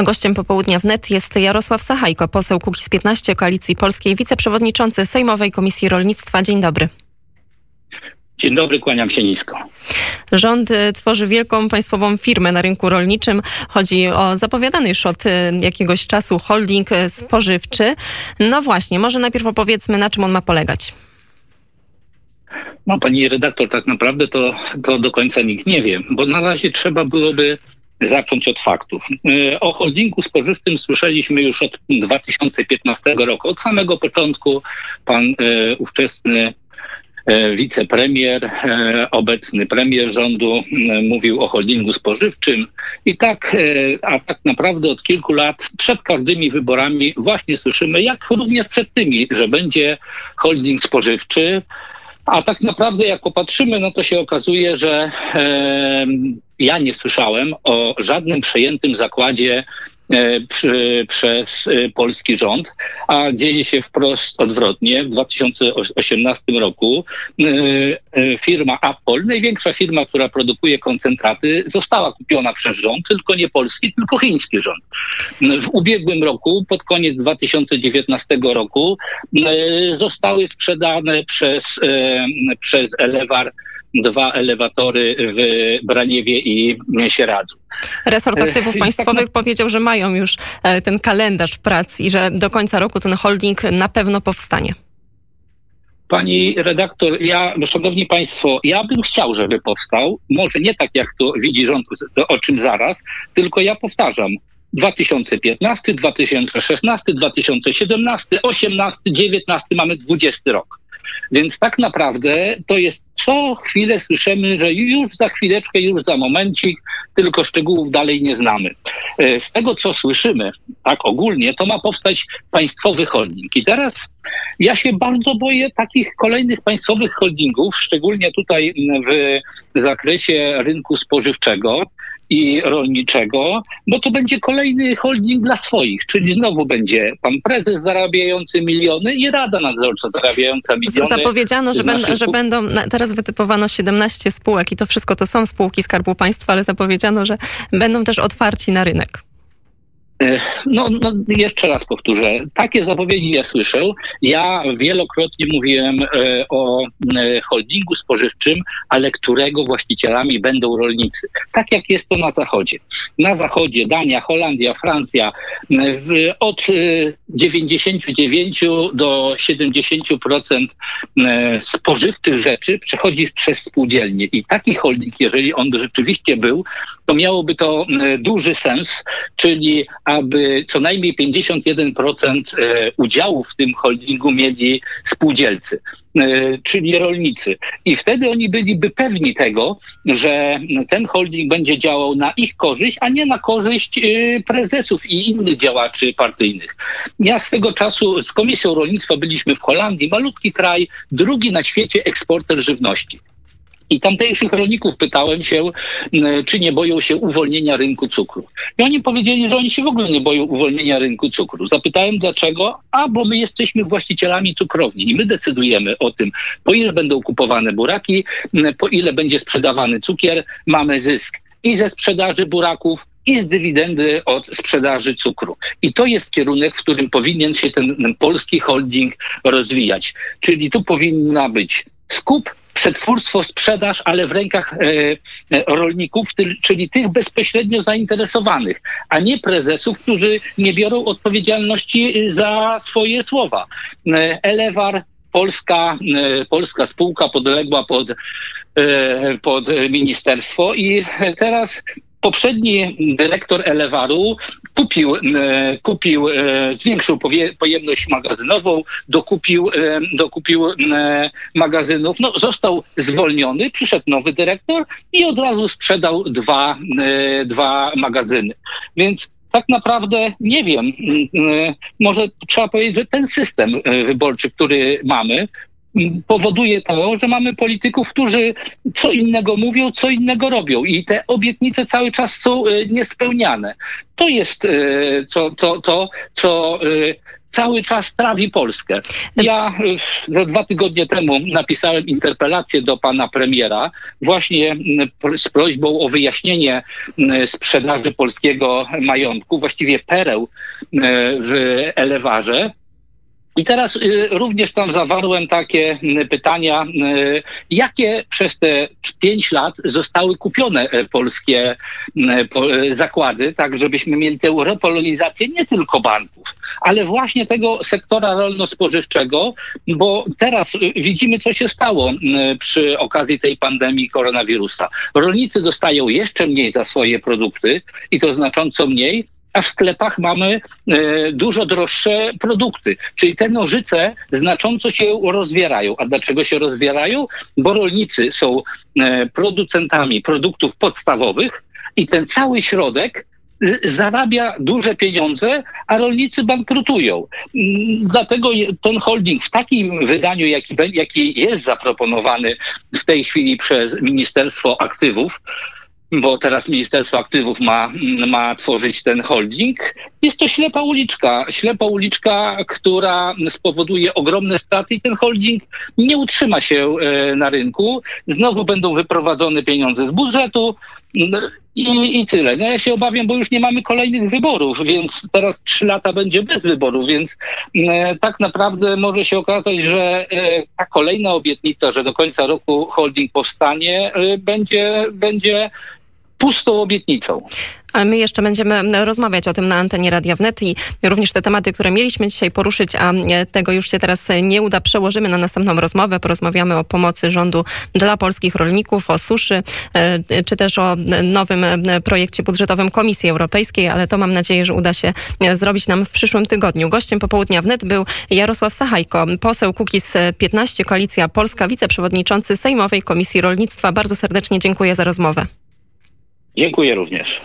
A gościem popołudnia wnet jest Jarosław Sachajko, poseł Kukiz 15 Koalicji Polskiej, wiceprzewodniczący Sejmowej Komisji Rolnictwa. Dzień dobry. Dzień dobry, kłaniam się nisko. Rząd y, tworzy wielką państwową firmę na rynku rolniczym. Chodzi o zapowiadany już od y, jakiegoś czasu holding y, spożywczy. No właśnie, może najpierw opowiedzmy, na czym on ma polegać. No, pani redaktor, tak naprawdę to, to do końca nikt nie wie, bo na razie trzeba byłoby zacząć od faktów. O holdingu spożywczym słyszeliśmy już od 2015 roku. Od samego początku pan ówczesny E, wicepremier, e, obecny premier rządu e, mówił o holdingu spożywczym i tak, a tak naprawdę od kilku lat przed każdymi wyborami właśnie słyszymy, jak również przed tymi, że będzie holding spożywczy. A tak naprawdę, jak popatrzymy, no to się okazuje, że e, ja nie słyszałem o żadnym przejętym zakładzie przy, przez e, polski rząd, a dzieje się wprost odwrotnie. W 2018 roku e, firma Apple, największa firma, która produkuje koncentraty, została kupiona przez rząd, tylko nie polski, tylko chiński rząd. W ubiegłym roku, pod koniec 2019 roku, zostały sprzedane przez, przez Elewar dwa elewatory w Braniewie i Sieradzu. Resort e, Aktywów Państwowych tak powiedział, że mają już e, ten kalendarz prac i że do końca roku ten holding na pewno powstanie. Pani redaktor, ja, no, szanowni państwo, ja bym chciał, żeby powstał. Może nie tak, jak to widzi rząd, o czym zaraz, tylko ja powtarzam. 2015, 2016, 2017, 2018, 2019, mamy 20 rok. Więc tak naprawdę to jest co chwilę słyszymy, że już za chwileczkę, już za momencik, tylko szczegółów dalej nie znamy. E, z tego, co słyszymy, tak ogólnie, to ma powstać państwowy holding. I teraz ja się bardzo boję takich kolejnych państwowych holdingów, szczególnie tutaj w zakresie rynku spożywczego, i rolniczego, bo to będzie kolejny holding dla swoich, czyli znowu będzie pan prezes zarabiający miliony i rada nadzorcza zarabiająca miliony. Zapowiedziano, że, ben, że będą, teraz wytypowano 17 spółek i to wszystko to są spółki Skarbu Państwa, ale zapowiedziano, że będą też otwarci na rynek. E, no, no, jeszcze raz powtórzę. Takie zapowiedzi ja słyszę. Ja wielokrotnie mówiłem e, o e, holdingu spożywczym, ale którego właścicielami będą rolnicy. Tak jak jest to na Zachodzie. Na Zachodzie Dania, Holandia, Francja od 99 do 70% spożywczych rzeczy przechodzi przez spółdzielnie. I taki holding, jeżeli on rzeczywiście był, to miałoby to duży sens, czyli aby co najmniej 51% e, udziału w tym holdingu mieli spółdzielcy, e, czyli rolnicy. I wtedy oni byliby pewni tego, że ten holding będzie działał na ich korzyść, a nie na korzyść e, prezesów i innych działaczy partyjnych. Ja swego czasu z Komisją Rolnictwa byliśmy w Holandii, malutki kraj, drugi na świecie eksporter żywności. I tamtejszych rolników pytałem się, czy nie boją się uwolnienia rynku cukru. I oni powiedzieli, że oni się w ogóle nie boją uwolnienia rynku cukru. Zapytałem dlaczego? A, bo my jesteśmy właścicielami cukrowni i my decydujemy o tym, po ile będą kupowane buraki, po ile będzie sprzedawany cukier, mamy zysk i ze sprzedaży buraków, i z dywidendy od sprzedaży cukru. I to jest kierunek, w którym powinien się ten, ten polski holding rozwijać. Czyli tu powinna być skup przetwórstwo, sprzedaż, ale w rękach e, e, rolników, czyli tych bezpośrednio zainteresowanych, a nie prezesów, którzy nie biorą odpowiedzialności e, za swoje słowa. Elewar, polska, polska spółka podległa pod, pod ministerstwo i teraz poprzedni dyrektor Elewaru kupił, e, kupił e, zwiększył pojemność magazynową, dokupił, e, dokupił magazynów, no, został zwolniony, przyszedł nowy dyrektor i od razu sprzedał dwa, dwa magazyny. Więc tak naprawdę nie wiem. Może trzeba powiedzieć, że ten system wyborczy, który mamy, powoduje to, że mamy polityków, którzy co innego mówią, co innego robią i te obietnice cały czas są e, niespełniane. To jest e, co, to, to, co e, cały czas trawi Polskę. Ja dwa tygodnie temu napisałem interpelację do pana premiera właśnie z prośbą o wyjaśnienie sprzedaży polskiego majątku, właściwie pereł w elewarze. I teraz y, również tam zawarłem takie y, pytania, y, jakie przez te pięć lat zostały kupione e, polskie zakłady, tak żebyśmy mieli tę repolonizację nie tylko banków, ale właśnie tego sektora rolno-spożywczego, bo teraz widzimy, co się stało przy okazji tej pandemii koronawirusa. Rolnicy dostają jeszcze mniej za swoje produkty i to znacząco mniej, a w sklepach mamy e, dużo droższe produkty. Czyli te nożyce znacząco się rozwierają. A dlaczego się rozwierają? Bo rolnicy są e, producentami produktów podstawowych i ten cały środek zarabia duże pieniądze, a rolnicy bankrutują. Mm, dlatego ten holding w takim wydaniu, jaki, jaki jest zaproponowany w tej chwili przez Ministerstwo Aktywów, bo teraz Ministerstwo Aktywów ma, ma tworzyć ten holding. Jest to ślepa uliczka, ślepa uliczka, która spowoduje ogromne straty i ten holding nie utrzyma się e, na rynku. Znowu będą wyprowadzone pieniądze z budżetu i, i tyle. No ja się obawiam, bo już nie mamy kolejnych wyborów, więc teraz trzy lata będzie bez wyborów, więc e, tak naprawdę może się okazać, że e, ta kolejna obietnica, że do końca roku holding powstanie, będzie, będzie pustą obietnicą. Ale my jeszcze będziemy rozmawiać o tym na antenie Radia Wnet i również te tematy, które mieliśmy dzisiaj poruszyć, a tego już się teraz nie uda, przełożymy na następną rozmowę. Porozmawiamy o pomocy rządu dla polskich rolników, o suszy, e, czy też o nowym projekcie budżetowym Komisji Europejskiej, ale to mam nadzieję, że uda się zrobić nam w przyszłym tygodniu. Gościem popołudnia Wnet był Jarosław Sachajko, poseł Kukiz 15, Koalicja Polska, wiceprzewodniczący Sejmowej Komisji Rolnictwa. Bardzo serdecznie dziękuję za rozmowę. Dziękuję również.